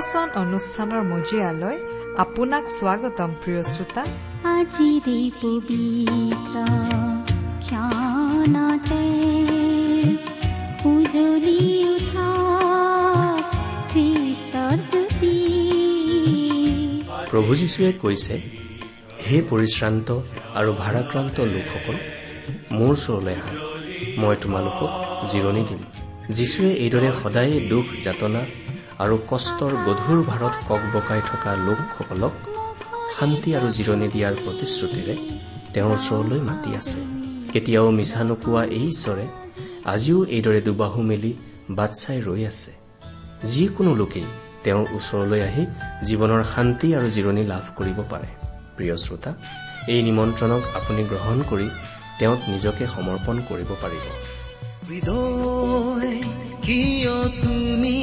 ভক্তিবচন অনুষ্ঠানৰ মজিয়ালৈ আপোনাক স্বাগতম প্ৰিয় শ্ৰোতা। আজিৰে পবিত্ৰ ক্ষণতে উজলি উঠা খ্ৰীষ্টৰ জ্যোতি। প্ৰভু যীশুৱে কৈছে হে পৰিশ্ৰান্ত আৰু ভাৰাক্ৰান্ত লোকসকল মোৰ ওচৰলৈ আহা। মই তোমালোকক জিৰণি দিম। যীশুৱে এইদৰে সদায়ে দুখ যাতনা আৰু কষ্টৰ গধুৰ ভাৰত কক বকাই থকা লোকসকলক শান্তি আৰু জিৰণি দিয়াৰ প্ৰতিশ্ৰুতিৰে তেওঁৰ ওচৰলৈ মাতি আছে। কেতিয়াও মিছা নোকোৱা এই ঈশ্বৰে আজিও এইদৰে দুবাহু মেলি বাট চাই ৰৈ আছে। যিকোনো লোকেই তেওঁৰ ওচৰলৈ আহি জীৱনৰ শান্তি আৰু জিৰণি লাভ কৰিব পাৰে। প্ৰিয় শ্ৰোতা এই নিমন্ত্ৰণক আপুনি গ্ৰহণ কৰি তেওঁক নিজকে সমৰ্পণ কৰিব পাৰিব। হৃদয় কিয় তুমি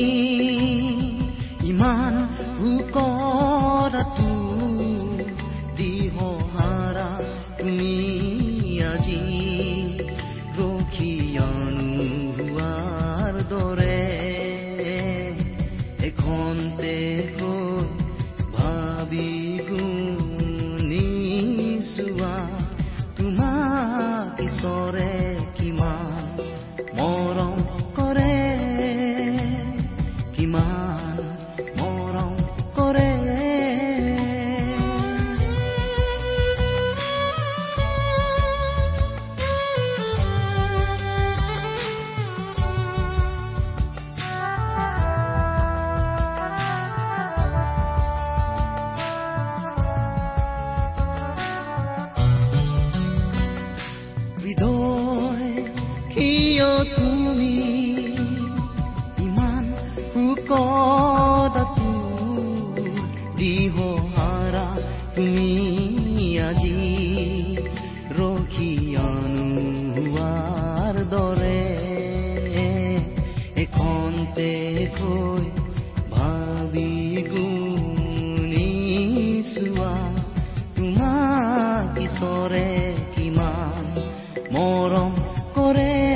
মৰম কৰে।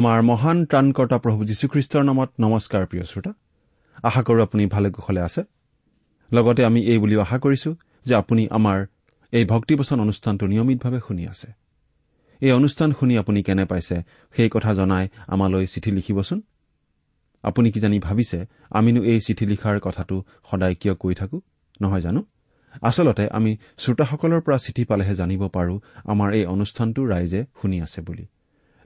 আমাৰ মহান ত্ৰাণকৰ্তা প্ৰভু যীশুখ্ৰীষ্টৰ নামত নমস্কাৰ প্ৰিয় শ্ৰোতা। আশা কৰো আপুনি ভালে কুশলে আছে। লগতে আমি এই বুলিও আশা কৰিছো যে আপুনি আমাৰ এই ভক্তিবচন অনুষ্ঠানটো নিয়মিতভাৱে শুনি আছে। এই অনুষ্ঠান শুনি আপুনি কেনে পাইছে সেই কথা জনাই আমালৈ চিঠি লিখিবচোন। আপুনি কি জানি ভাবিছে আমিনো এই চিঠি লিখাৰ কথাটো সদায় কিয় কৈ থাকো? নহয় জানো? আচলতে আমি শ্ৰোতাসকলৰ পৰা চিঠি পালেহে জানিব পাৰো আমাৰ এই অনুষ্ঠানটো ৰাইজে শুনি আছে বুলি।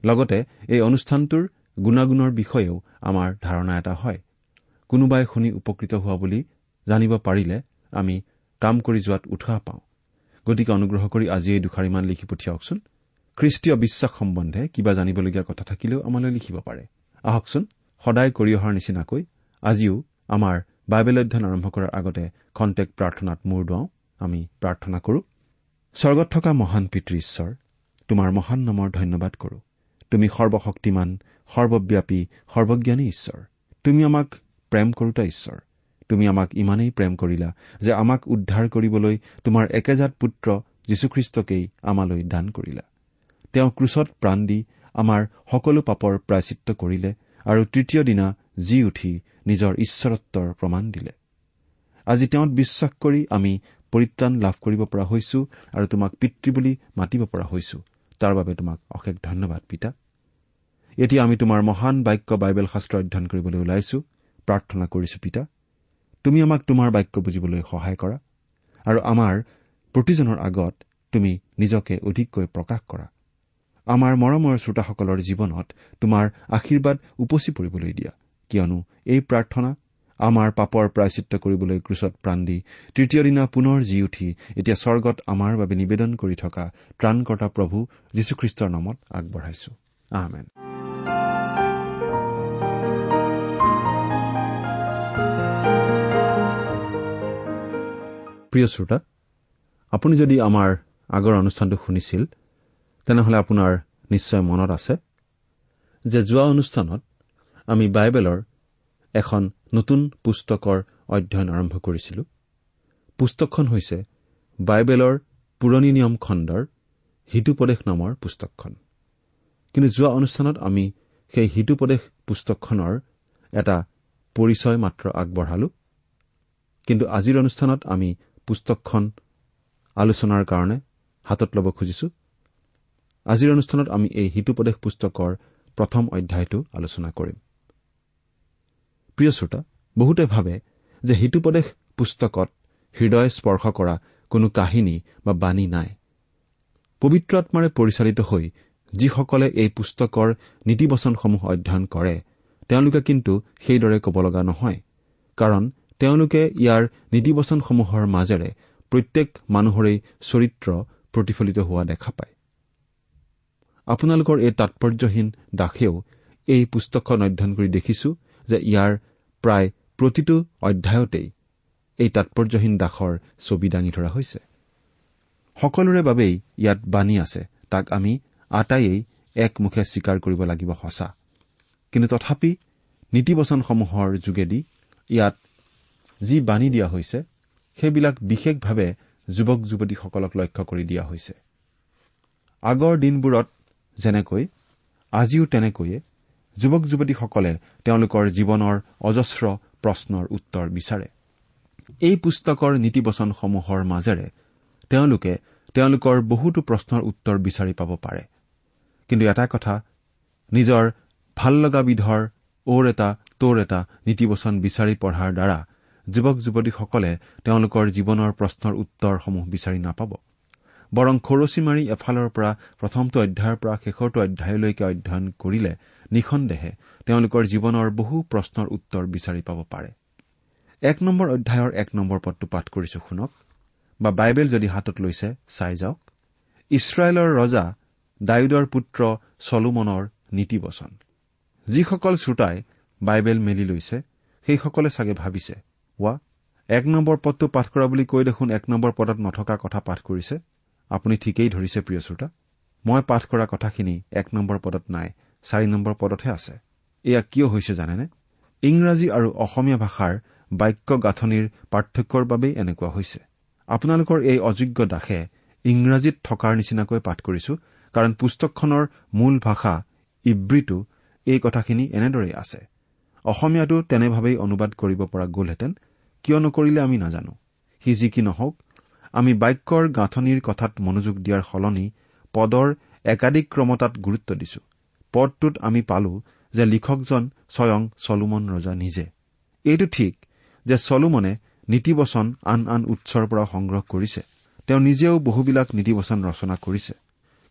লগতে এই অনুষ্ঠানটোৰ গুণাগুণৰ বিষয়েও আমাৰ ধাৰণা এটা হয়। কোনোবাই শুনি উপকৃত হোৱা বুলি জানিব পাৰিলে আমি কাম কৰি যোৱাত উৎসাহ পাওঁ। গতিকে অনুগ্ৰহ কৰি আজি এই দুখাৰিমান লিখি পঠিয়াওকচোন। খ্ৰীষ্টীয় বিশ্বাস সম্বন্ধে কিবা জানিবলগীয়া কথা থাকিলেও আমালৈ লিখিব পাৰে। আহকচোন সদায় কৰি অহাৰ নিচিনাকৈ আজিও আমাৰ বাইবেল অধ্যয়ন আৰম্ভ কৰাৰ আগতে খন্তেক প্ৰাৰ্থনাত মূৰ দুৱাওঁ। আমি প্ৰাৰ্থনা কৰো স্বৰ্গত থকা মহান পিতৃ ঈশ্বৰ তোমাৰ মহান নামৰ ধন্যবাদ কৰো। তুমি সৰ্বশক্তিমান সৰ্বব্যাপী সৰ্বজ্ঞানী ঈশ্বৰ। তুমি আমাক প্ৰেম কৰোতা ঈশ্বৰ। তুমি আমাক ইমানেই প্ৰেম কৰিলা যে আমাক উদ্ধাৰ কৰিবলৈ তোমাৰ একেজাত পুত্ৰ যীশুখ্ৰীষ্টকেই আমালৈ দান কৰিলা। তেওঁ ক্ৰুচত প্ৰাণ দি আমাৰ সকলো পাপৰ প্ৰায়চিত্ৰ কৰিলে আৰু তৃতীয় দিনা জি উঠি নিজৰ ঈশ্বৰত্বৰ প্ৰমাণ দিলে। আজি তেওঁত বিশ্বাস কৰি আমি পৰিত্ৰাণ লাভ কৰিব পৰা হৈছো আৰু তোমাক পিতৃ বুলি মাতিব পৰা হৈছো। তাৰ বাবে তোমাক অশেষ ধন্যবাদ পিতা। এতিয়া আমি তোমাৰ মহান বাক্য বাইবেল শাস্ত্ৰ অধ্যয়ন কৰিবলৈ ওলাইছো। প্ৰাৰ্থনা কৰিছো পিতা। তুমি আমাক তোমাৰ বাক্য বুজিবলৈ সহায় কৰা আৰু আমাৰ প্ৰতিজনৰ আগত তুমি নিজকে অধিককৈ প্ৰকাশ কৰা। আমাৰ মৰমৰ শ্ৰোতাসকলৰ জীৱনত তোমাৰ আশীৰ্বাদ উপচি পৰিবলৈ দিয়া কিয়নো এই প্ৰাৰ্থনা আমাৰ পাপৰ প্ৰায়চিত্ৰ কৰিবলৈ ক্ৰুচত প্ৰাণ দি তৃতীয় দিনা পুনৰ জি উঠি এতিয়া স্বৰ্গত আমাৰ বাবে নিবেদন কৰি থকা ত্ৰাণকৰ্তা প্ৰভু যীশুখ্ৰীষ্টৰ নামত আগবঢ়াইছো। প্ৰিয় শ্ৰোতা আপুনি যদি আমাৰ আগৰ অনুষ্ঠানটো শুনিছিল তেনেহলে আপোনাৰ নিশ্চয় মনত আছে যে যোৱা অনুষ্ঠানত আমি বাইবেলৰ এখন নতুন পুস্তকৰ অধ্যয়ন আৰম্ভ কৰিছিলো। পুস্তকখন হৈছে বাইবেলৰ পুৰণি নিয়ম খণ্ডৰ হিতুপদেশ নামৰ পুস্তকখন। কিন্তু যোৱা অনুষ্ঠানত আমি সেই হিতুপদেশ পুস্তকখনৰ এটা পৰিচয় মাত্ৰ আগবঢ়ালো। কিন্তু আজিৰ অনুষ্ঠানত আমি পুস্তকখন আলোচনাৰ কাৰণে হাতত ল'ব খুজিছো। আজিৰ অনুষ্ঠানত আমি এই হিতুপদেশ পুস্তকৰ প্ৰথম অধ্যায়টো আলোচনা কৰিম। প্ৰিয় শ্ৰোতা বহুতে ভাবে যে হিতুপদেশ পুস্তকত হৃদয় স্পৰ্শ কৰা কোনো কাহিনী বা বাণী নাই। পবিত্ৰ আত্মাৰে পৰিচালিত হৈ যিসকলে এই পুস্তকৰ নীতিবচনসমূহ অধ্যয়ন কৰে তেওঁলোকে কিন্তু সেইদৰে ক'ব লগা নহয়। কাৰণ তেওঁলোকে ইয়াৰ নীতিবচনসমূহৰ মাজেৰে প্ৰত্যেক মানুহৰেই চৰিত্ৰ প্ৰতিফলিত হোৱা দেখা পায়। আপোনালোকৰ এই তাৎপৰ্যহীন দাসেও এই পুস্তকখন অধ্যয়ন কৰি দেখিছো। যে ইয়াৰ প্ৰায় প্ৰতিটো অধ্যায়তেই এই তাৎপৰ্যহীন দাসৰ ছবি দাঙি ধৰা হৈছে। সকলোৰে বাবেই ইয়াত বাণী আছে তাক আমি আটাইয়েই একমুখে স্বীকাৰ কৰিব লাগিব সঁচা। কিন্তু তথাপি নীতিবচনসমূহৰ যোগেদি ইয়াত যি বাণী দিয়া হৈছে সেইবিলাক বিশেষভাৱে যুৱক যুৱতীসকলক লক্ষ্য কৰি দিয়া হৈছে। আগৰ দিনবোৰত যেনেকৈ আজিও তেনেকৈয়ে যুৱক যুৱতীসকলে তেওঁলোকৰ জীৱনৰ অজস্ৰ প্ৰশ্নৰ উত্তৰ বিচাৰে। এই পুস্তকৰ নীতিবচনসমূহৰ মাজেৰে তেওঁলোকে তেওঁলোকৰ বহুতো প্ৰশ্নৰ উত্তৰ বিচাৰি পাব পাৰে। কিন্তু এটা কথা নিজৰ ভাল লগা বিধৰ ওৰ এটা তোৰ এটা নীতিবচন বিচাৰি পঢ়াৰ দ্বাৰা যুৱক যুৱতীসকলে তেওঁলোকৰ জীৱনৰ প্ৰশ্নৰ উত্তৰসমূহ বিচাৰি নাপাব। বৰং খৰচী মাৰি এফালৰ পৰা প্ৰথমটো অধ্যায়ৰ পৰা শেষৰটো অধ্যায়লৈকে অধ্যয়ন কৰিলে নিঃসন্দেহে তেওঁলোকৰ জীৱনৰ বহু প্ৰশ্নৰ উত্তৰ বিচাৰি পাব পাৰে। এক নম্বৰ অধ্যায়ৰ এক নম্বৰ পদটো পাঠ কৰিছো শুনক। বা বাইবেল যদি হাতত লৈছে চাই যাওক। ইছৰাইলৰ ৰজা ডায়ুদৰ পুত্ৰ চলোমনৰ নীতিবচন যিসকল শ্ৰোতাই বাইবেল মেলি লৈছে সেইসকলে চাগে ভাবিছে ৱা এক নম্বৰ পদটো পাঠ কৰা বুলি কৈ দেখোন এক নম্বৰ পদত নথকা কথা পাঠ কৰিছে? আপুনি ঠিকেই ধৰিছে প্ৰিয় শ্ৰোতা। মই পাঠ কৰা কথাখিনি এক নম্বৰ পদত নাই চাৰি নম্বৰ পদতহে আছে। এয়া কিয় হৈছে জানেনে? ইংৰাজী আৰু অসমীয়া ভাষাৰ বাক্য গাঁথনিৰ পাৰ্থক্যৰ বাবেই এনেকুৱা হৈছে। আপোনালোকৰ এই অযোগ্য দাসে ইংৰাজীত থকাৰ নিচিনাকৈ পাঠ কৰিছো কাৰণ পুস্তকখনৰ মূল ভাষা ইব্ৰীটো এই কথাখিনি এনেদৰেই আছে। অসমীয়াটো তেনেভাৱেই অনুবাদ কৰিব পৰা গ'লহেঁতেন কিয় নকৰিলে আমি নাজানো। সি যি কি নহওক আমি বাক্যৰ গাঁথনিৰ কথাত মনোযোগ দিয়াৰ সলনি পদৰ একাধিক ক্ৰমতাত গুৰুত্ব দিছো। পদটোত আমি পালো যে লিখকজন স্বয়ং চলোমন ৰজা নিজে। এইটো ঠিক যে চলোমনে নীতিবচন আন আন উৎসৰ পৰা সংগ্ৰহ কৰিছে। তেওঁ নিজেও বহুবিলাক নীতিবচন ৰচনা কৰিছে।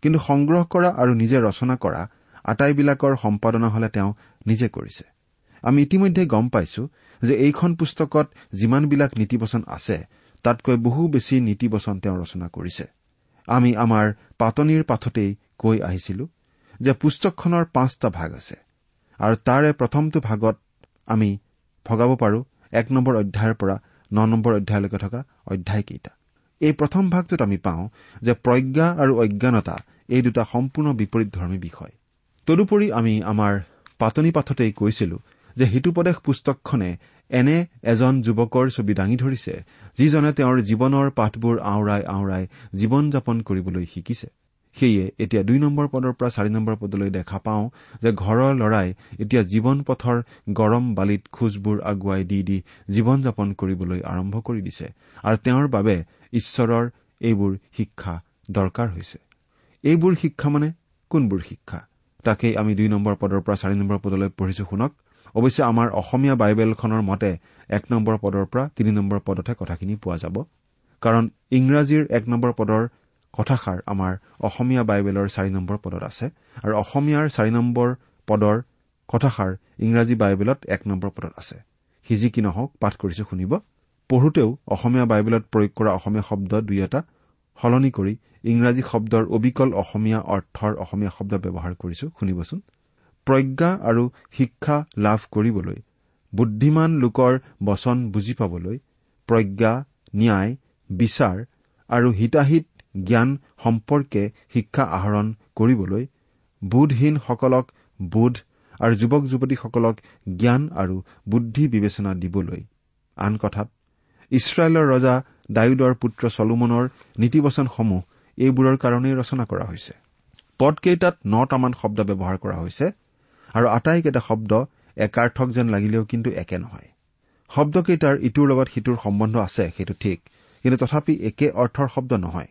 কিন্তু সংগ্ৰহ কৰা আৰু নিজে ৰচনা কৰা আটাইবিলাকৰ সম্পাদনা হলে তেওঁ নিজে কৰিছে। আমি ইতিমধ্যে গম পাইছো যে এইখন পুস্তকত যিমানবিলাক নীতিবচন আছে তাতকৈ বহু বেছি নীতিবচন তেওঁ ৰচনা কৰিছে। আমি আমাৰ পাতনিৰ পাঠতেই কৈ আহিছিলো যে পুস্তকখনৰ পাঁচটা ভাগ আছে আৰু তাৰে প্ৰথমটো ভাগত আমি ভগাব পাৰো এক নম্বৰ অধ্যায়ৰ পৰা ন নম্বৰ অধ্যায়লৈকে থকা অধ্যায়কেইটা। এই প্ৰথম ভাগটোত আমি পাওঁ যে প্ৰজ্ঞা আৰু অজ্ঞানতা এই দুটা সম্পূৰ্ণ বিপৰীতধৰ্মী বিষয়। তদুপৰি আমি আমাৰ পাতনি পাঠতেই কৈছিলো যে হিতুপদেশ পুস্তকখনে এনে এজন যুৱকৰ ছবি দাঙি ধৰিছে যিজনে তেওঁৰ জীৱনৰ পাঠবোৰ আওৰাই আওৰাই জীৱন যাপন কৰিবলৈ শিকিছে। সেয়ে এতিয়া দুই নম্বৰ পদৰ পৰা চাৰি নম্বৰ পদলৈ দেখা পাওঁ যে ঘৰৰ লৰাই এতিয়া জীৱন পথৰ গৰম বালিত খোজবোৰ আগুৱাই দি দি জীৱন যাপন কৰিবলৈ আৰম্ভ কৰি দিছে আৰু তেওঁৰ বাবে ঈশ্বৰৰ এইবোৰ শিক্ষা দৰকাৰ হৈছে। এইবোৰ শিক্ষা মানে কোনবোৰ শিক্ষা? তাকেই আমি দুই নম্বৰ পদৰ পৰা চাৰি নম্বৰ পদলৈ পঢ়িছো শুনক। অৱশ্যে আমাৰ অসমীয়া বাইবেলখনৰ মতে এক নম্বৰ পদৰ পৰা তিনি নম্বৰ পদতহে কথাখিনি পোৱা যাব। কাৰণ ইংৰাজীৰ এক নম্বৰ পদৰ কথাষাৰ আমাৰ অসমীয়া বাইবেলৰ চাৰি নম্বৰ পদত আছে আৰু অসমীয়াৰ চাৰি নম্বৰ পদৰ কথাষাৰ ইংৰাজী বাইবেলত এক নম্বৰ পদত আছে। সি যি কি নহওক পাঠ কৰিছো শুনিব। পঢ়োতেও অসমীয়া বাইবেলত প্ৰয়োগ কৰা অসমীয়া শব্দ দুই এটা সলনি কৰি ইংৰাজী শব্দৰ অবিকল অসমীয়া অৰ্থৰ অসমীয়া শব্দ ব্যৱহাৰ কৰিছো শুনিবচোন। প্ৰজ্ঞা আৰু শিক্ষা লাভ কৰিবলৈ বুদ্ধিমান লোকৰ বচন বুজি পাবলৈ প্ৰজ্ঞা ন্যায় বিচাৰ আৰু হিতাহিত জ্ঞান সম্পৰ্কে শিক্ষা আহৰণ কৰিবলৈ বোধহীনসকলক বোধ আৰু যুৱক যুৱতীসকলক জ্ঞান আৰু বুদ্ধি বিবেচনা দিবলৈ। আন কথাত ইছৰাইলৰ ৰজা ডায়ুদৰ পুত্ৰ চলোমনৰ নীতিবচনসমূহ এইবোৰৰ কাৰণেই ৰচনা কৰা হৈছে। পদকেইটাত নটামান শব্দ ব্যৱহাৰ কৰা হৈছে। আৰু আটাইকেইটা শব্দ একাৰ্থক যেন লাগিলেও কিন্তু একে নহয়। শব্দকেইটাৰ ইটোৰ লগত সিটোৰ সম্বন্ধ আছে সেইটো ঠিক কিন্তু তথাপি একে অৰ্থৰ শব্দ নহয়।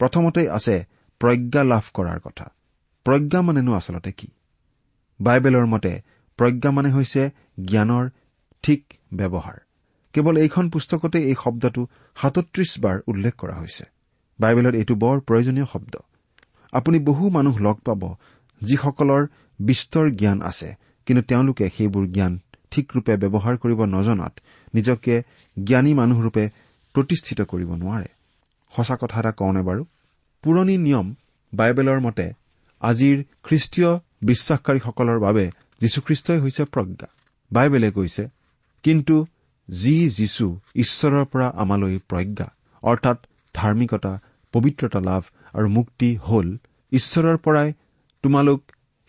প্ৰথমতেই আছে প্ৰজ্ঞা লাভ কৰাৰ কথা। প্ৰজ্ঞা মানেনো আচলতে কি? বাইবেলৰ মতে প্ৰজ্ঞা মানে হৈছে জ্ঞানৰ ঠিক ব্যৱহাৰ। কেৱল এইখন পুস্তকতে এই শব্দটো সাতত্ৰিশ বাৰ উল্লেখ কৰা হৈছে। বাইবেলত এইটো বৰ প্ৰয়োজনীয় শব্দ। আপুনি বহু মানুহ লগ পাব যিসকলৰ বিস্তৰ জ্ঞান আছে কিন্তু তেওঁলোকে সেইবোৰ জ্ঞান ঠিকৰূপে ব্যৱহাৰ কৰিব নজনাত নিজকে জ্ঞানী মানুহৰূপে প্ৰতিষ্ঠিত কৰিব নোৱাৰে। সঁচা কথা এটা কওঁনে বাৰু? পুৰণি নিয়ম বাইবেলৰ মতে আজিৰ খ্ৰীষ্টীয় বিশ্বাসকাৰীসকলৰ বাবে যীশুখ্ৰীষ্টই হৈছে প্ৰজ্ঞা। বাইবেলে কৈছে কিন্তু যি যীশু ঈশ্বৰৰ পৰা আমালৈ প্ৰজ্ঞা অৰ্থাৎ ধাৰ্মিকতা পবিত্ৰতা লাভ আৰু মুক্তি হল ঈশ্বৰৰ পৰাই তোমালোক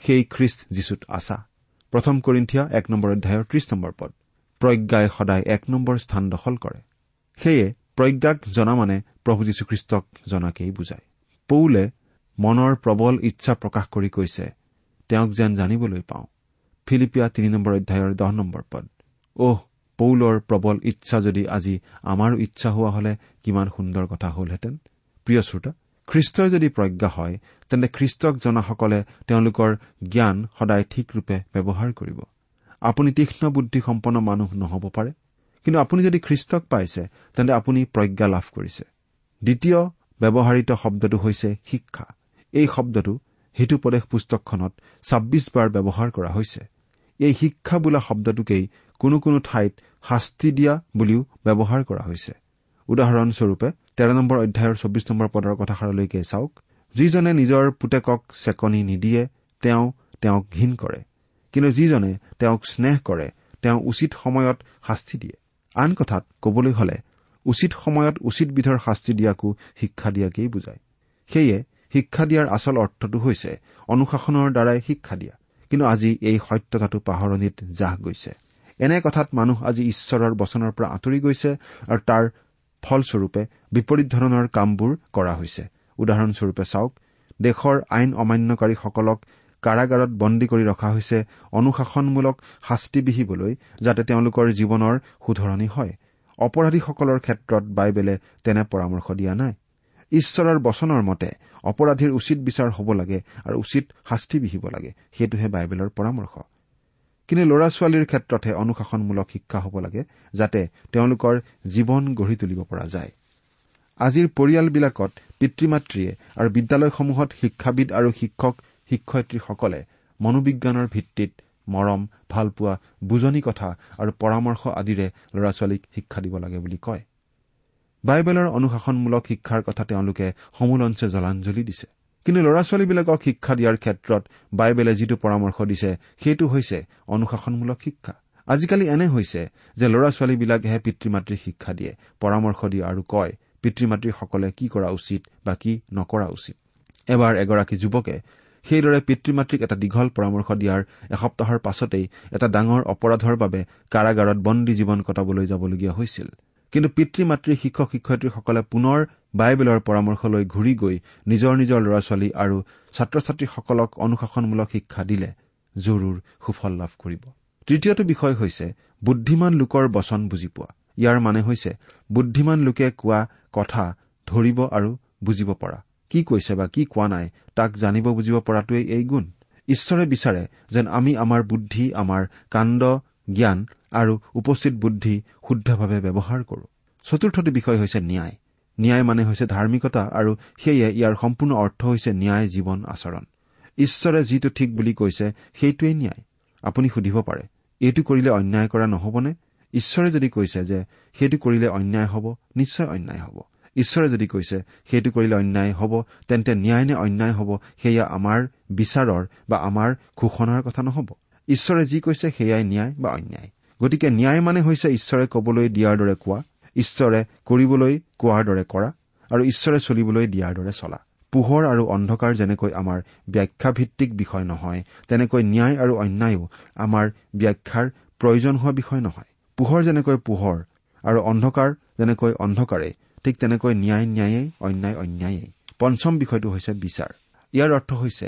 সেই খ্ৰীষ্ট যীশুত আছা। প্ৰথম কৰিন্ঠিয়া এক নম্বৰ অধ্যায়ৰ ত্ৰিশ নম্বৰ পদ। প্ৰজ্ঞাই সদায় এক নম্বৰ স্থান দখল কৰে। সেয়ে প্ৰজ্ঞাক জনা মানে প্ৰভু যীশুখ্ৰীষ্টক জনাকেই বুজায়। পৌলে মনৰ প্ৰবল ইচ্ছা প্ৰকাশ কৰি কৈছে তেওঁক যেন জানিবলৈ পাওঁ। ফিলিপিয়া তিনি নম্বৰ অধ্যায়ৰ দহ নম্বৰ পদ। অহ পৌলৰ প্ৰবল ইচ্ছা যদি আজি আমাৰো ইচ্ছা হোৱা হলে কিমান সুন্দৰ কথা হলহেঁতেন। প্ৰিয় শ্ৰোতা খ্ৰীষ্টই যদি প্ৰজ্ঞা হয় তেন্তে খ্ৰীষ্টক জনাসকলে তেওঁলোকৰ জ্ঞান সদায় ঠিকৰূপে ব্যৱহাৰ কৰিব। আপুনি তীক্ষ্ণ বুদ্ধিসম্পন্ন মানুহ নহব পাৰে। কিন্তু আপুনি যদি খ্ৰীষ্টক পাইছে তেন্তে আপুনি প্ৰজ্ঞা লাভ কৰিছে। দ্বিতীয় ব্যৱহাৰিত শব্দটো হৈছে শিক্ষা। এই শব্দটো হিতুপদেশ পুস্তকখনত ছাব্বিছ বাৰ ব্যৱহাৰ কৰা হৈছে। এই শিক্ষা বোলা শব্দটোকেই কোনো কোনো ঠাইত শাস্তি দিয়া বুলিও ব্যৱহাৰ কৰা হৈছে। উদাহৰণস্বৰূপে তেৰ নম্বৰ অধ্যায়ৰ চৌবিছ নম্বৰ পদৰ কথাষাৰলৈকে চাওক যিজনে নিজৰ পুতেকক চেকনি নিদিয়ে তেওঁ তেওঁক ঘীন কৰে। কিন্তু যিজনে তেওঁক স্নেহ কৰে তেওঁ উচিত সময়ত শাস্তি দিয়ে। আন কথাত কবলৈ হলে উচিত সময়ত উচিত বিধৰ শাস্তি দিয়াকো শিক্ষা দিয়াকেই বুজায়। সেয়ে শিক্ষা দিয়াৰ আচল অৰ্থটো হৈছে অনুশাসনৰ দ্বাৰাই শিক্ষা দিয়া। কিন্তু আজি এই সত্যতাটো পাহৰণিত জাহ গৈছে। এনে কথাত মানুহ আজি ঈশ্বৰৰ বচনৰ পৰা আঁতৰি গৈছে আৰু তাৰ ফলস্বৰূপে বিপৰীত ধৰণৰ কামবোৰ কৰা হৈছে। উদাহৰণস্বৰূপে চাওক দেশৰ আইন অমান্যকাৰীসকলক কাৰাগাৰত বন্দী কৰি ৰখা হৈছে অনুশাসনমূলক শাস্তি বিহিবলৈ যাতে তেওঁলোকৰ জীৱনৰ শুধৰণি হয়। অপৰাধীসকলৰ ক্ষেত্ৰত বাইবেলে তেনে পৰামৰ্শ দিয়া নাই। ঈশ্বৰৰ বচনৰ মতে অপৰাধীৰ উচিত বিচাৰ হ'ব লাগে আৰু উচিত শাস্তি বিহিব লাগে। সেইটোহে বাইবেলৰ পৰামৰ্শ। কিন্তু ল'ৰা ছোৱালীৰ ক্ষেত্ৰতহে অনুশাসনমূলক শিক্ষা হ'ব লাগে যাতে তেওঁলোকৰ জীৱন গঢ়ি তুলিব পৰা যায়। আজিৰ পৰিয়ালবিলাকত পিতৃ মাতৃয়ে আৰু বিদ্যালয়সমূহত শিক্ষাবিদ আৰু শিক্ষক শিক্ষয়িত্ৰীসকলে মনোবিজ্ঞানৰ ভিত্তিত মৰম ভালপোৱা বুজনি কথা আৰু পৰামৰ্শ আদিৰে ল'ৰা ছোৱালীক শিক্ষা দিব লাগে বুলি কয়। বাইবেলৰ অনুশাসনমূলক শিক্ষাৰ কথা তেওঁলোকে সমূলঞ্চে জলাঞ্জলি দিছে। কিন্তু ল'ৰা ছোৱালীবিলাকক শিক্ষা দিয়াৰ ক্ষেত্ৰত বাইবেলে যিটো পৰামৰ্শ দিছে সেইটো হৈছে অনুশাসনমূলক শিক্ষা। আজিকালি এনে হৈছে যে ল'ৰা ছোৱালীবিলাকেহে পিতৃ মাতৃক শিক্ষা দিয়ে পৰামৰ্শ দিয়ে আৰু কয় পিতৃ মাতৃসকলে কি কৰা উচিত বা কি নকৰা উচিত? এবাৰ এগৰাকী যুৱকে সেইদৰে পিতৃ মাতৃক এটা দীঘল পৰামৰ্শ দিয়াৰ এসপ্তাহৰ পাছতেই এটা ডাঙৰ অপৰাধৰ বাবে কাৰাগাৰত বন্দী জীৱন কটাবলৈ যাবলগীয়া হৈছিল। কিন্তু পিতৃ মাতৃ শিক্ষক শিক্ষয়িত্ৰীসকলে পুনৰ বাইবেলৰ পৰামৰ্শ লৈ ঘূৰি গৈ নিজৰ নিজৰ ল'ৰা ছোৱালী আৰু ছাত্ৰ ছাত্ৰীসকলক অনুশাসনমূলক শিক্ষা দিলে জৰুৰ সুফল লাভ কৰিব। তৃতীয়টো বিষয় হৈছে বুদ্ধিমান লোকৰ বচন বুজি পোৱা। ইয়াৰ মানে হৈছে বুদ্ধিমান লোকে কোৱা কথা ধৰিব আৰু বুজিব পৰা। কি কৈছে বা কি কোৱা নাই তাক জানিব বুজিব পৰাটোৱেই এই গুণ। ঈশ্বৰে বিচাৰে যেন আমি আমাৰ বুদ্ধি আমাৰ কাণ্ড জ্ঞান আৰু উপস্থিত বুদ্ধি শুদ্ধভাৱে ব্যৱহাৰ কৰো। চতুৰ্থটো বিষয় হৈছে ন্যায়। ন্যায় মানে হৈছে ধাৰ্মিকতা আৰু সেয়ে ইয়াৰ সম্পূৰ্ণ অৰ্থ হৈছে ন্যায় জীৱন আচৰণ। ঈশ্বৰে যিটো ঠিক বুলি কৈছে সেইটোৱেই ন্যায়। আপুনি সুধিব পাৰে এইটো কৰিলে অন্যায় কৰা নহবনে? ঈশ্বৰে যদি কৈছে যে সেইটো কৰিলে অন্যায় হ'ব নিশ্চয় অন্যায় হ'ব। ঈশ্বৰে যদি কৈছে সেইটো কৰিলে অন্যায় হ'ব তেন্তে ন্যায় নে অন্যায় হ'ব সেয়া আমাৰ বিচাৰৰ বা আমাৰ ঘোষণাৰ কথা নহ'ব। ঈশ্বৰে যি কৈছে সেয়াই ন্যায় বা অন্যায়। গতিকে ন্যায় মানে হৈছে ঈশ্বৰে কবলৈ দিয়াৰ দৰে কোৱা ঈশ্বৰে কৰিবলৈ কোৱাৰ দৰে কৰা আৰু ঈশ্বৰে চলিবলৈ দিয়াৰ দৰে চলা। পোহৰ আৰু অন্ধকাৰ যেনেকৈ আমাৰ ব্যাখ্যাভিত্তিক বিষয় নহয় তেনেকৈ ন্যায় আৰু অন্যায়ো আমাৰ ব্যাখ্যাৰ প্ৰয়োজন হোৱা বিষয় নহয়। পোহৰ যেনেকৈ পোহৰ আৰু অন্ধকাৰ যেনেকৈ অন্ধকাৰে ঠিক তেনেকৈ ন্যায় ন্যায়েই অন্যায় অন্যায়েই। পঞ্চম বিষয়টো হৈছে বিচাৰ। ইয়াৰ অৰ্থ হৈছে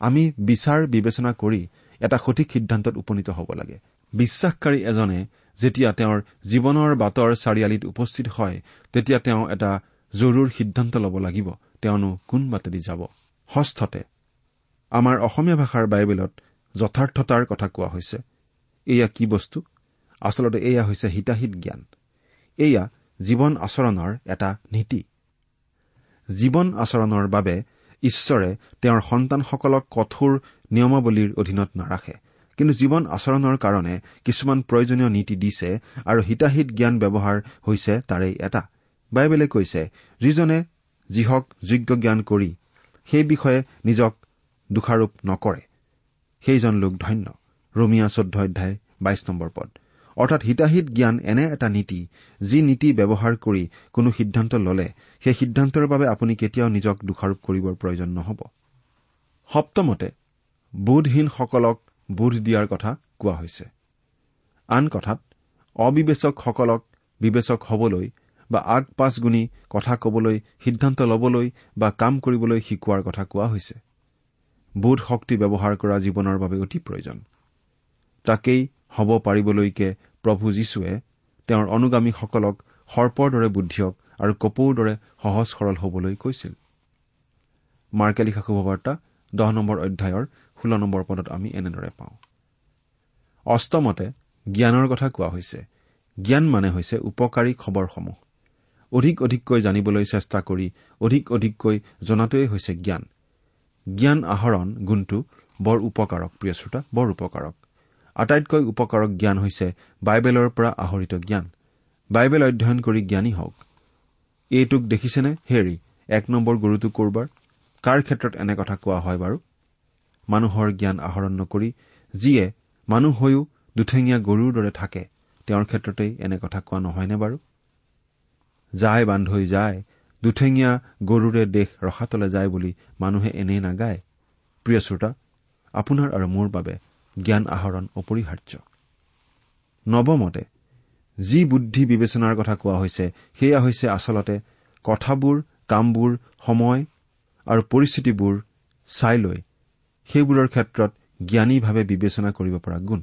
আমি বিচাৰ বিবেচনা কৰি এটা সঠিক সিদ্ধান্তত উপনীত হ'ব লাগে। বিশ্বাসকাৰী এজনে যেতিয়া তেওঁৰ জীৱনৰ বাটৰ চাৰিআলিত উপস্থিত হয় তেতিয়া তেওঁ এটা জৰুৰ সিদ্ধান্ত ল'ব লাগিব। তেওঁনো কোন বাটেদি যাব? ষষ্ঠতে আমাৰ অসমীয়া ভাষাৰ বাইবেলত যথাৰ্থতাৰ কথা কোৱা হৈছে। এয়া কি বস্তু? আচলতে এয়া হৈছে হিতাহিত জ্ঞান। এয়া জীৱন আচৰণৰ এটা নীতি। জীৱন আচৰণৰ বাবে ঈশ্বৰে তেওঁৰ সন্তানসকলক কঠোৰ নিয়মাৱলীৰ অধীনত নাৰাখে। কিন্তু জীৱন আচৰণৰ কাৰণে কিছুমান প্ৰয়োজনীয় নীতি দিছে আৰু হিতাহিত জ্ঞান ব্যৱহাৰ হৈছে তাৰেই এটা। বাইবেলে কৈছে যিজনে যিহক যোগ্য জ্ঞান কৰি সেই বিষয়ে নিজক দোষাৰোপ নকৰে। সেইজন লোক ধন্য। ৰমিয়া চৈধ্য অধ্যায় বাইশ নম্বৰ পদ। অৰ্থাৎ হিতাহিত জ্ঞান এনে এটা নীতি যি নীতি ব্যৱহাৰ কৰি কোনো সিদ্ধান্ত ললে সেই সিদ্ধান্তৰ বাবে আপুনি কেতিয়াও নিজক দোষাৰোপ কৰিবৰ প্ৰয়োজন নহ'ব। সপ্তমতে বোধহীনসকলক বোধ দিয়াৰ কথা কোৱা হৈছে। আন কথাত অবিবেচকসকলক বিবেচক হবলৈ বা আগ পাছ গুণি কথা কবলৈ সিদ্ধান্ত ল'বলৈ বা কাম কৰিবলৈ শিকোৱাৰ কথা কোৱা হৈছে। বোধ শক্তি ব্যৱহাৰ কৰা জীৱনৰ বাবে অতি প্ৰয়োজন। তাকেই হ'ব পাৰিবলৈকে প্ৰভু যীশুৱে তেওঁৰ অনুগামীসকলক সৰ্পৰ দৰে বুদ্ধিয়ক আৰু কপৌৰ দৰে সহজ সৰল হবলৈ কৈছিল। মাৰ্কে লিখা শুভবাৰ্তা দহ নম্বৰ অধ্যায়ৰ ষোল্ল নম্বৰ পদত আমি এনেদৰে পাওঁ। অষ্টমতে জ্ঞানৰ কথা কোৱা হৈছে। জ্ঞান মানে হৈছে উপকাৰী খবৰসমূহ। অধিক অধিককৈ জানিবলৈ চেষ্টা কৰি অধিক অধিককৈ জনাটোৱেই হৈছে জ্ঞান। জ্ঞান আহৰণ গুণটো বৰ উপকাৰক প্ৰিয় শ্ৰোতা বৰ উপকাৰক। আটাইতকৈ উপকাৰক জ্ঞান হৈছে বাইবেলৰ পৰা আহৰিত জ্ঞান। বাইবেল অধ্যয়ন কৰি জ্ঞানী হওক। এইটোক দেখিছেনে? হেৰি এক নম্বৰ গুৰুটো কৰবাৰ? কাৰ ক্ষেত্ৰত এনে কথা কোৱা হয় বাৰু? মানুহৰ জ্ঞান আহৰণ নকৰি যিয়ে মানুহ হৈও দুঠেঙীয়া গৰুৰ দৰে থাকে তেওঁৰ ক্ষেত্ৰতেই এনে কথা কোৱা নহয়নে বাৰু? যায় বান্ধৈ যায় দুঠেঙীয়া গৰুৰে দেশ ৰখাতলে যায় বুলি মানুহে এনেই নাগায়। প্ৰিয় শ্ৰোতা আপোনাৰ আৰু মোৰ বাবে জ্ঞান আহৰণ অপৰিহাৰ্য। নৱমতে যি বুদ্ধি বিবেচনাৰ কথা কোৱা হৈছে সেয়া হৈছে আচলতে কথাবোৰ কামবোৰ সময় আৰু পৰিস্থিতিবোৰ চাই লৈ সেইবোৰৰ ক্ষেত্ৰত জ্ঞানীভাৱে বিবেচনা কৰিব পৰা গুণ।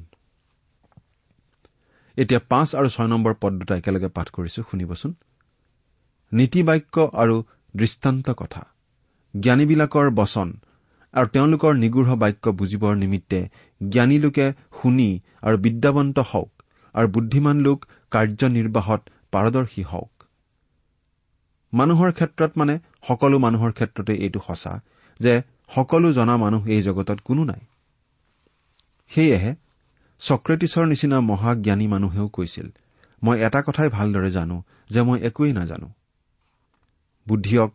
এতিয়া পাঁচ আৰু ছয় নম্বৰ পদ দুটা একেলগে পাঠ কৰিছো শুনিবচোন। নীতি বাক্য আৰু দৃষ্টান্ত কথা। জ্ঞানীবিলাকৰ বচন আৰু তেওঁলোকৰ নিগৃঢ় বাক্য বুজিবৰ নিমিত্তে জ্ঞানী লোকে শুনি আৰু বিদ্যাৱন্ত হওক আৰু বুদ্ধিমান লোক কাৰ্যনিৰ্বাহত পাৰদৰ্শী হওক। মানুহৰ ক্ষেত্ৰত মানে সকলো মানুহৰ ক্ষেত্ৰতে এইটো সঁচা যে সকলো জনা মানুহ এই জগতত কোনো নাই। সেয়েহে চক্ৰেটিছৰ নিচিনা মহাজ্ঞানী মানুহেও কৈছিল মই এটা কথাই ভালদৰে জানো যে মই একোৱেই নাজানো। বুদ্ধিয়ক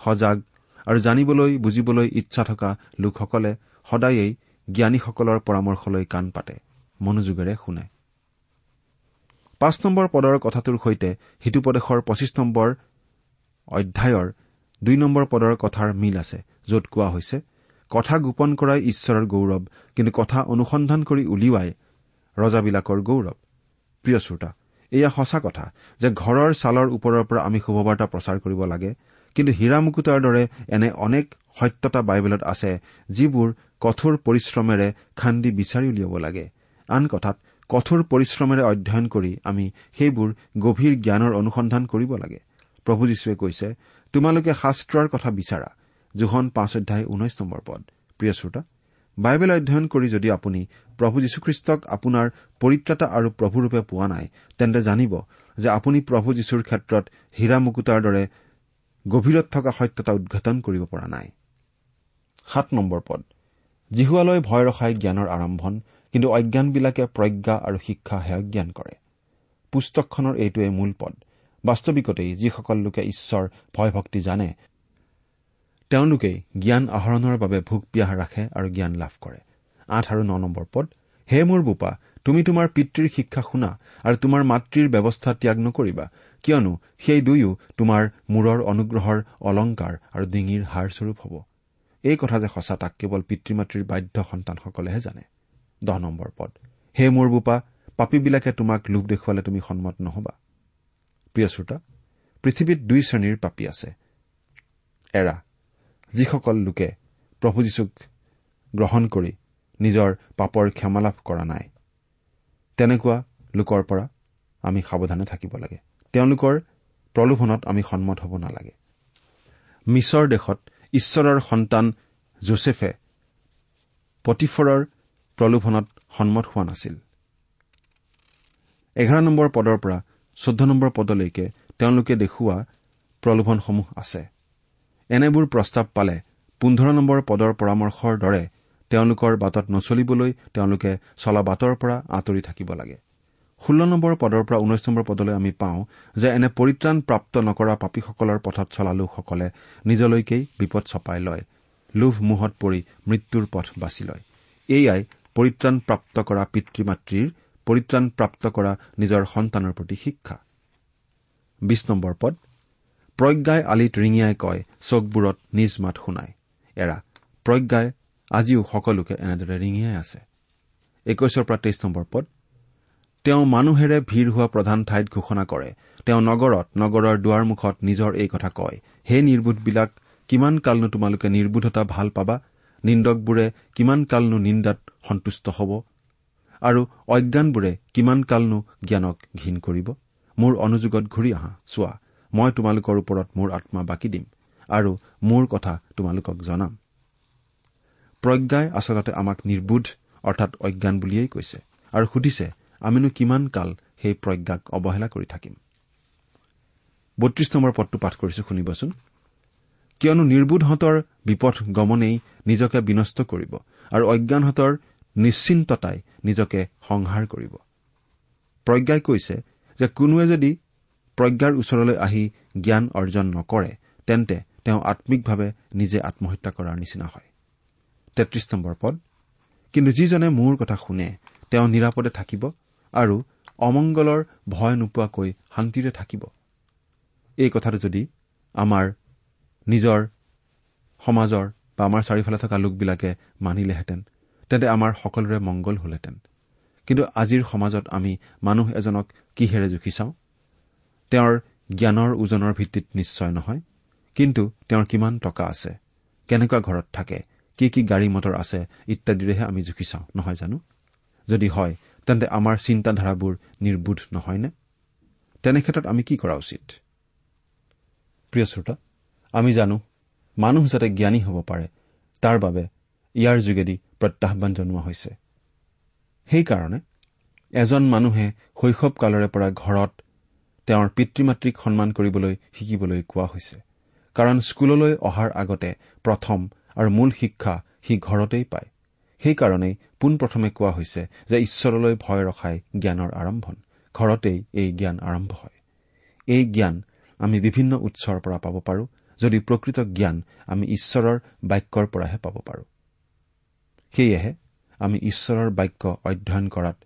সজাগ আৰু জানিবলৈ বুজিবলৈ ইচ্ছা থকা লোকসকলে সদায়েই জ্ঞানীসকলৰ পৰামৰ্শলৈ কাণ পাতে মনোযোগেৰে শুনে। পাঁচ নম্বৰ পদৰ কথাটোৰ সৈতে সিটোপদেশৰ পঁচিছ নম্বৰ অধ্যায়ৰ দুই নম্বৰ পদৰ কথাৰ মিল আছে য'ত কোৱা হৈছে কথা গোপন কৰাই ঈশ্বৰৰ গৌৰৱ কিন্তু কথা অনুসন্ধান কৰি উলিওৱাই ৰজাবিলাকৰ গৌৰৱ। প্ৰিয় শ্ৰোতা এয়া সঁচা কথা যে ঘৰৰ ছালৰ ওপৰৰ পৰা আমি শুভবাৰ্তা প্ৰচাৰ কৰিব লাগে কিন্তু হীৰা মুকুতাৰ দৰে এনে অনেক সত্যতা বাইবেলত আছে যিবোৰ কঠোৰ পৰিশ্ৰমেৰে খান্দি বিচাৰি উলিয়াব লাগে। আন কথাত কঠোৰ পৰিশ্ৰমেৰে অধ্যয়ন কৰি আমি সেইবোৰ গভীৰ জ্ঞানৰ অনুসন্ধান কৰিব লাগে। প্ৰভু যীশুৱে কৈছে তোমালোকে শাস্ত্ৰৰ কথা বিচাৰা। জোহন পাঁচ অধ্যায় ঊনৈশ নম্বৰ পদ। প্ৰিয় শ্ৰোতা বাইবেল অধ্যয়ন কৰি যদি আপুনি প্ৰভু যীশুখ্ৰীষ্টক আপোনাৰ পৰিত্ৰাতা আৰু প্ৰভুৰূপে পোৱা নাই তেন্তে জানিব যে আপুনি প্ৰভু যীশুৰ ক্ষেত্ৰত হীৰা মুকুতাৰ দৰে গভীৰত থকা সত্যতা উদঘাটন কৰিব পৰা নাই। জিহুৱালৈ ভয় ৰখাই জ্ঞানৰ আৰম্ভণ কিন্তু অজ্ঞানবিলাকে প্ৰজ্ঞা আৰু শিক্ষা হেয় জ্ঞান কৰে। পুস্তকখনৰ এইটোৱে মূল পদ। বাস্তৱিকতেই যিসকল লোকে ঈশ্বৰ ভয় ভক্তি জানে তেওঁলোকেই জ্ঞান আহৰণৰ বাবে ভোক পিয়াহ ৰাখে আৰু জ্ঞান লাভ কৰে। আঠ আৰু ন নম্বৰ পদ হে মোৰ বোপা তুমি তোমাৰ পিতৃৰ শিক্ষা শুনা আৰু তোমাৰ মাতৃৰ ব্যৱস্থা ত্যাগ নকৰিবা। কিয়নো সেই দুয়ো তোমাৰ মূৰৰ অনুগ্ৰহৰ অলংকাৰ আৰু ডিঙিৰ হাড়স্বৰূপ হ'ব। এই কথা যে সঁচা তাক কেৱল পিতৃ মাতৃৰ বাধ্য সন্তানসকলেহে জানে। দহ নম্বৰ পদ হে মোৰ বোপা পাপীবিলাকে তোমাক লোভ দেখুৱালে তুমি সন্মত নহবা। প্ৰিয় শ্ৰোতা পৃথিৱীত দুই শ্ৰেণীৰ পাপী আছে। এৰা যিসকল লোকে প্ৰভু যীশুক গ্ৰহণ কৰি নিজৰ পাপৰ ক্ষমা লাভ কৰা নাই তেনেকুৱা লোকৰ পৰা আমি সাৱধানে থাকিব লাগে। তেওঁলোকৰ প্ৰলোভনত আমি সন্মত হ'ব নালাগে। মিছৰ দেশত ঈশ্বৰৰ সন্তান যোছেফে পতিফৰৰ প্ৰলোভনত সন্মত হোৱা নাছিল। এঘাৰ নম্বৰ পদৰ পৰা চৈধ্য নম্বৰ পদলৈকে তেওঁলোকে দেখুওৱা প্ৰলোভনসমূহ আছে। এনেবোৰ প্ৰস্তাৱ পালে পোন্ধৰ নম্বৰ পদৰ পৰামৰ্শৰ দৰে তেওঁলোকৰ বাটত নচলিবলৈ তেওঁলোকে চলা বাটৰ পৰা আঁতৰি থাকিব লাগে। ষোল্ল নম্বৰ পদৰ পৰা ঊনৈশ নম্বৰ পদলৈ আমি পাওঁ যে এনে পৰিত্ৰাণ প্ৰাপ্ত নকৰা পাপীসকলৰ পথত চলা লোকসকলে নিজলৈকেই বিপদ চপাই লয়। লোভ মোহত পৰি মৃত্যুৰ পথ বাছি লয়। এয়াই পৰিত্ৰাণ প্ৰাপ্ত কৰা পিতৃ মাতৃৰ পৰিত্ৰাণ প্ৰাপ্ত কৰা নিজৰ সন্তানৰ প্ৰতি শিক্ষা। বিশ নম্বৰ পদ প্ৰজ্ঞাই আলিত ৰিঙিয়াই কয় চকবোৰত নিজ মাত শুনাই। এৰা প্ৰজ্ঞাই আজিও সকলোকে এনেদৰে ৰিঙিয়াই আছে। একৈশৰ পৰা তেইছ নম্বৰ পদ তেওঁ মানুহেৰে ভিৰ হোৱা প্ৰধান ঠাইত ঘোষণা কৰে। তেওঁ নগৰত নগৰৰ দুৱাৰমুখত নিজৰ এই কথা কয় হে নিৰ্বোধবিলাক কিমান কালনো তোমালোকে নিৰ্বোধতা ভাল পাবা? নিন্দকবোৰে কিমান কালনো নিন্দাত সন্তুষ্ট হ'ব? আৰু অজ্ঞানবোৰে কিমান কালনো জ্ঞানক ঘীন কৰিব? মোৰ অনুযোগত ঘূৰি আহা চোৱা মই তোমালোকৰ ওপৰত মোৰ আত্মা বাকি দিম আৰু মোৰ কথা তোমালোকক জনাম। প্ৰজ্ঞাই আচলতে আমাক নিৰ্বোধ অৰ্থাৎ অজ্ঞান বুলিয়েই কৈছে আৰু সুধিছে আমিনো কিমান কাল সেই প্ৰজ্ঞাক অৱহেলা কৰি থাকিম? বত্ৰিশ নম্বৰ পদটো পাঠ কৰিছো শুনিবচোন। কিয়নো নিৰ্বোধহঁতৰ বিপথ গমনেই নিজকে বিনষ্ট কৰিব আৰু অজ্ঞানহঁতৰ নিশ্চিন্ততাই নিজকে সংহাৰ কৰিব। প্ৰজ্ঞাই কৈছে যে কোনোৱে যদি প্ৰজ্ঞাৰ ওচৰলৈ আহি জ্ঞান অৰ্জন নকৰে তেন্তে তেওঁ আম্মিকভাৱে নিজে আত্মহত্যা কৰাৰ নিচিনা হয়। তেত্ৰিশ নম্বৰ পদ। কিন্তু যিজনে মোৰ কথা শুনে তেওঁ নিৰাপদে থাকিব আৰু অমংগলৰ ভয় নোপোৱাকৈ শান্তিৰে থাকিব। এই কথাটো যদি আমাৰ নিজৰ সমাজৰ বা আমাৰ চাৰিওফালে থকা লোকবিলাকে মানিলেহেঁতেন তেন্তে আমাৰ সকলোৰে মংগল হলহেঁতেন। কিন্তু আজিৰ সমাজত আমি মানুহ এজনক কিহেৰে জুখি চাওঁ? তেওঁৰ জ্ঞানৰ ওজনৰ ভিত্তিত নিশ্চয় নহয় কিন্তু তেওঁৰ কিমান টকা আছে কেনেকুৱা ঘৰত থাকে কি কি গাড়ী মটৰ আছে ইত্যাদিৰেহে আমি জুখি চাওঁ নহয় জানো? যদি হয় তেন্তে আমাৰ চিন্তাধাৰাবোৰ নিৰ্বোধ নহয়নে? তেনেক্ষেত্ৰত আমি কি কৰা উচিত? প্ৰিয় শ্ৰোতা আমি জানো মানুহ যাতে জ্ঞানী হ'ব পাৰে তাৰ বাবে ইয়াৰ যোগেদি প্ৰত্যাহান জনোৱা হৈছে। সেইকাৰণে এজন মানুহে শৈশৱ কালৰে পৰা ঘৰত তেওঁৰ পিতৃ মাতৃক সন্মান কৰিবলৈ শিকিবলৈ কোৱা হৈছে। কাৰণ স্কুললৈ অহাৰ আগতে প্ৰথম আৰু মূল শিক্ষা সি ঘৰতেই পায়। সেইকাৰণেই পোনপ্ৰথমে কোৱা হৈছে যে ঈশ্বৰলৈ ভয় ৰখাই জ্ঞানৰ আৰম্ভণ। ঘৰতেই এই জ্ঞান আৰম্ভ হয়। এই জ্ঞান আমি বিভিন্ন উৎসৰ পৰা পাব পাৰোঁ। যদি প্ৰকৃত জ্ঞান আমি ঈশ্বৰৰ বাক্যৰ পৰাহে পাব পাৰোঁ। সেয়েহে আমি ঈশ্বৰৰ বাক্য অধ্যয়ন কৰাত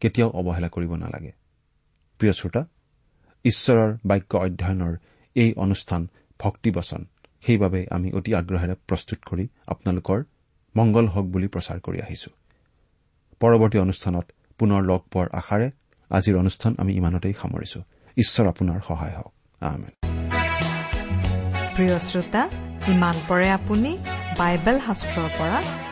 কেতিয়াও অৱহেলা কৰিব নালাগে। প্ৰিয় শ্ৰোতা ঈশ্বৰৰ বাক্য অধ্যয়নৰ এই অনুষ্ঠান ভক্তিবচন সেইবাবে আমি অতি আগ্ৰহেৰে প্ৰস্তুত কৰি আপোনালোকৰ মংগল হওক বুলি প্ৰচাৰ কৰি আহিছো। পৰৱৰ্তী অনুষ্ঠানত পুনৰ লগ পোৱাৰ আশাৰে আজিৰ অনুষ্ঠান আমি ইমানতেই সামৰিছো। ঈশ্বৰ আপোনাৰ সহায় হওক। প্ৰিয় শ্ৰোতা ইমান পৰে আপুনি বাইবেল শাস্ত্ৰৰ পৰা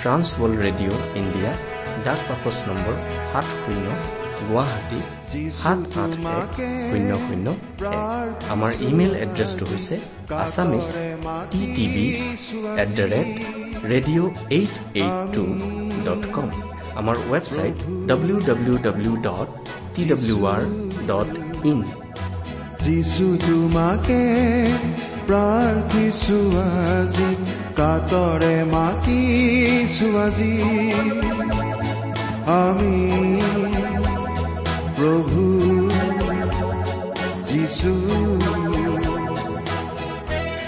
ট্ৰান্সবল ৰেডিঅ' ইণ্ডিয়া ডাক বাকচ নম্বৰ সাত শূন্য গুৱাহাটী সাত আঠ এক শূন্য শূন্য আমাৰ ইমেইল এড্ৰেছটো হৈছে Assamese T TV at the rate radio' eight eight two dot com. আমাৰ website W W W dot T W R dot in. Jesus তোমাকে প্ৰাৰ্থিছো আজি। কাতৰে মাতিছো আজি আমি প্ৰভু যিছু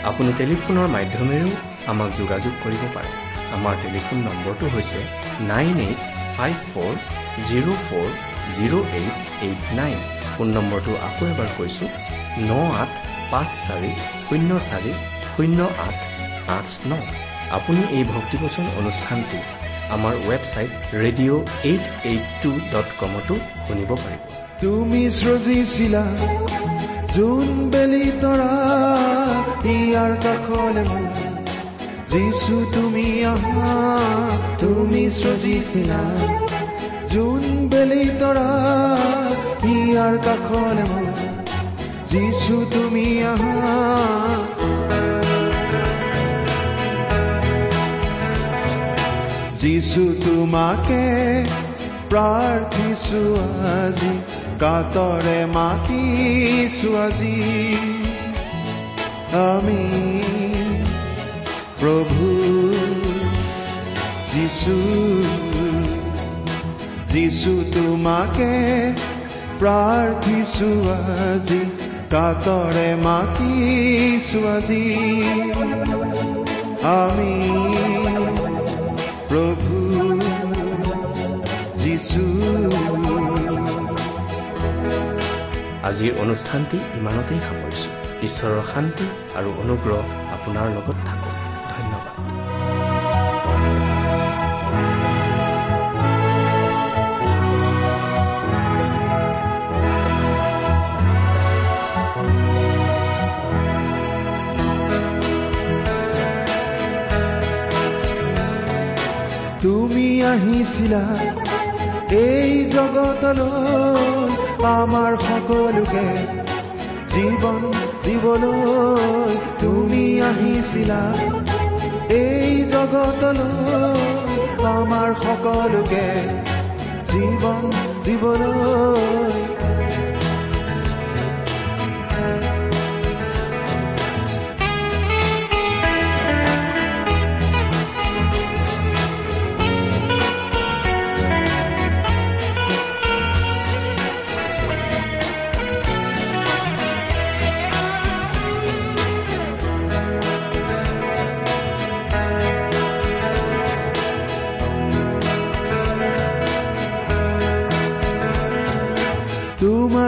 আপুনি টেলিফোনৰ মাধ্যমেৰেও আমাক যোগাযোগ কৰিব পাৰে। আমাৰ টেলিফোন নম্বৰটো হৈছে nine eight five four zero' four zero' eight eight nine. Phone নম্বৰটো আকৌ এবাৰ কৈছো ন আঠ পাঁচ চাৰি শূন্য চাৰি শূন্য আঠ। আঠ ন। আপুনি এই ভক্তিবচন অনুষ্ঠানটি আমাৰ website radio' eight eight two dot কমতো শুনিব পাৰিব। তুমি সৃজিছিলা যোন বেলি তৰা ইয়াৰ কাষলে যিছু তুমি আহা তুমি সৃজিছিলা যোন বেলি তৰা ইয়াৰ কাষলে যিছু তুমি আহা যিছু তোমাকে প্ৰাৰ্থিছো আজি কাতৰে মাতিছো আজি আমি প্ৰভু যিছু যিছু তোমাকে প্ৰাৰ্থিছো আজি কাতৰে মাতিছো আজি আমি প্ৰভু আজিৰ অনুষ্ঠানটি ইমানতেই সামৰিছো। ঈশ্বৰৰ শান্তি আৰু অনুগ্ৰহ আপোনাৰ লগত আহিছিলা এই জগতলৈ আমাৰ সকলোকে জীৱন দিবলৈ তুমি আহিছিলা। এই জগতলৈ আমাৰ সকলোকে জীৱন দিবলৈ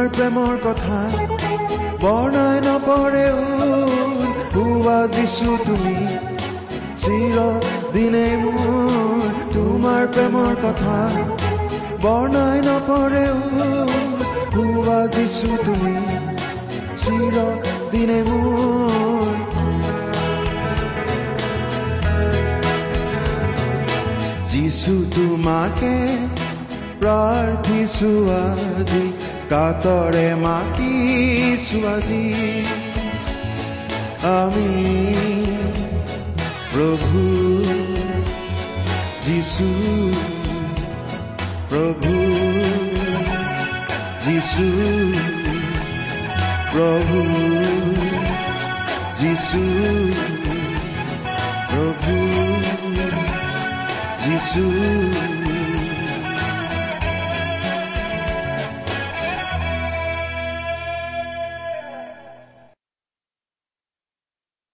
তোমাৰ প্ৰেমৰ কথা। বৰ্ণাই নপৰেও হোৱা যিছু তুমি। চিৰ দিনে মোৰ তোমাৰ প্ৰেমৰ কথা। বৰ্ণাই নপৰেও হোৱা যিছু তুমি। চিৰ দিনে মোৰ যিছু তোমাকে প্ৰাৰ্থিছো আজি। কাতৰে মাতিছো আজি আমি প্ৰভু যিছু প্ৰভু যিছু প্ৰভু যিছু প্ৰভু যিছু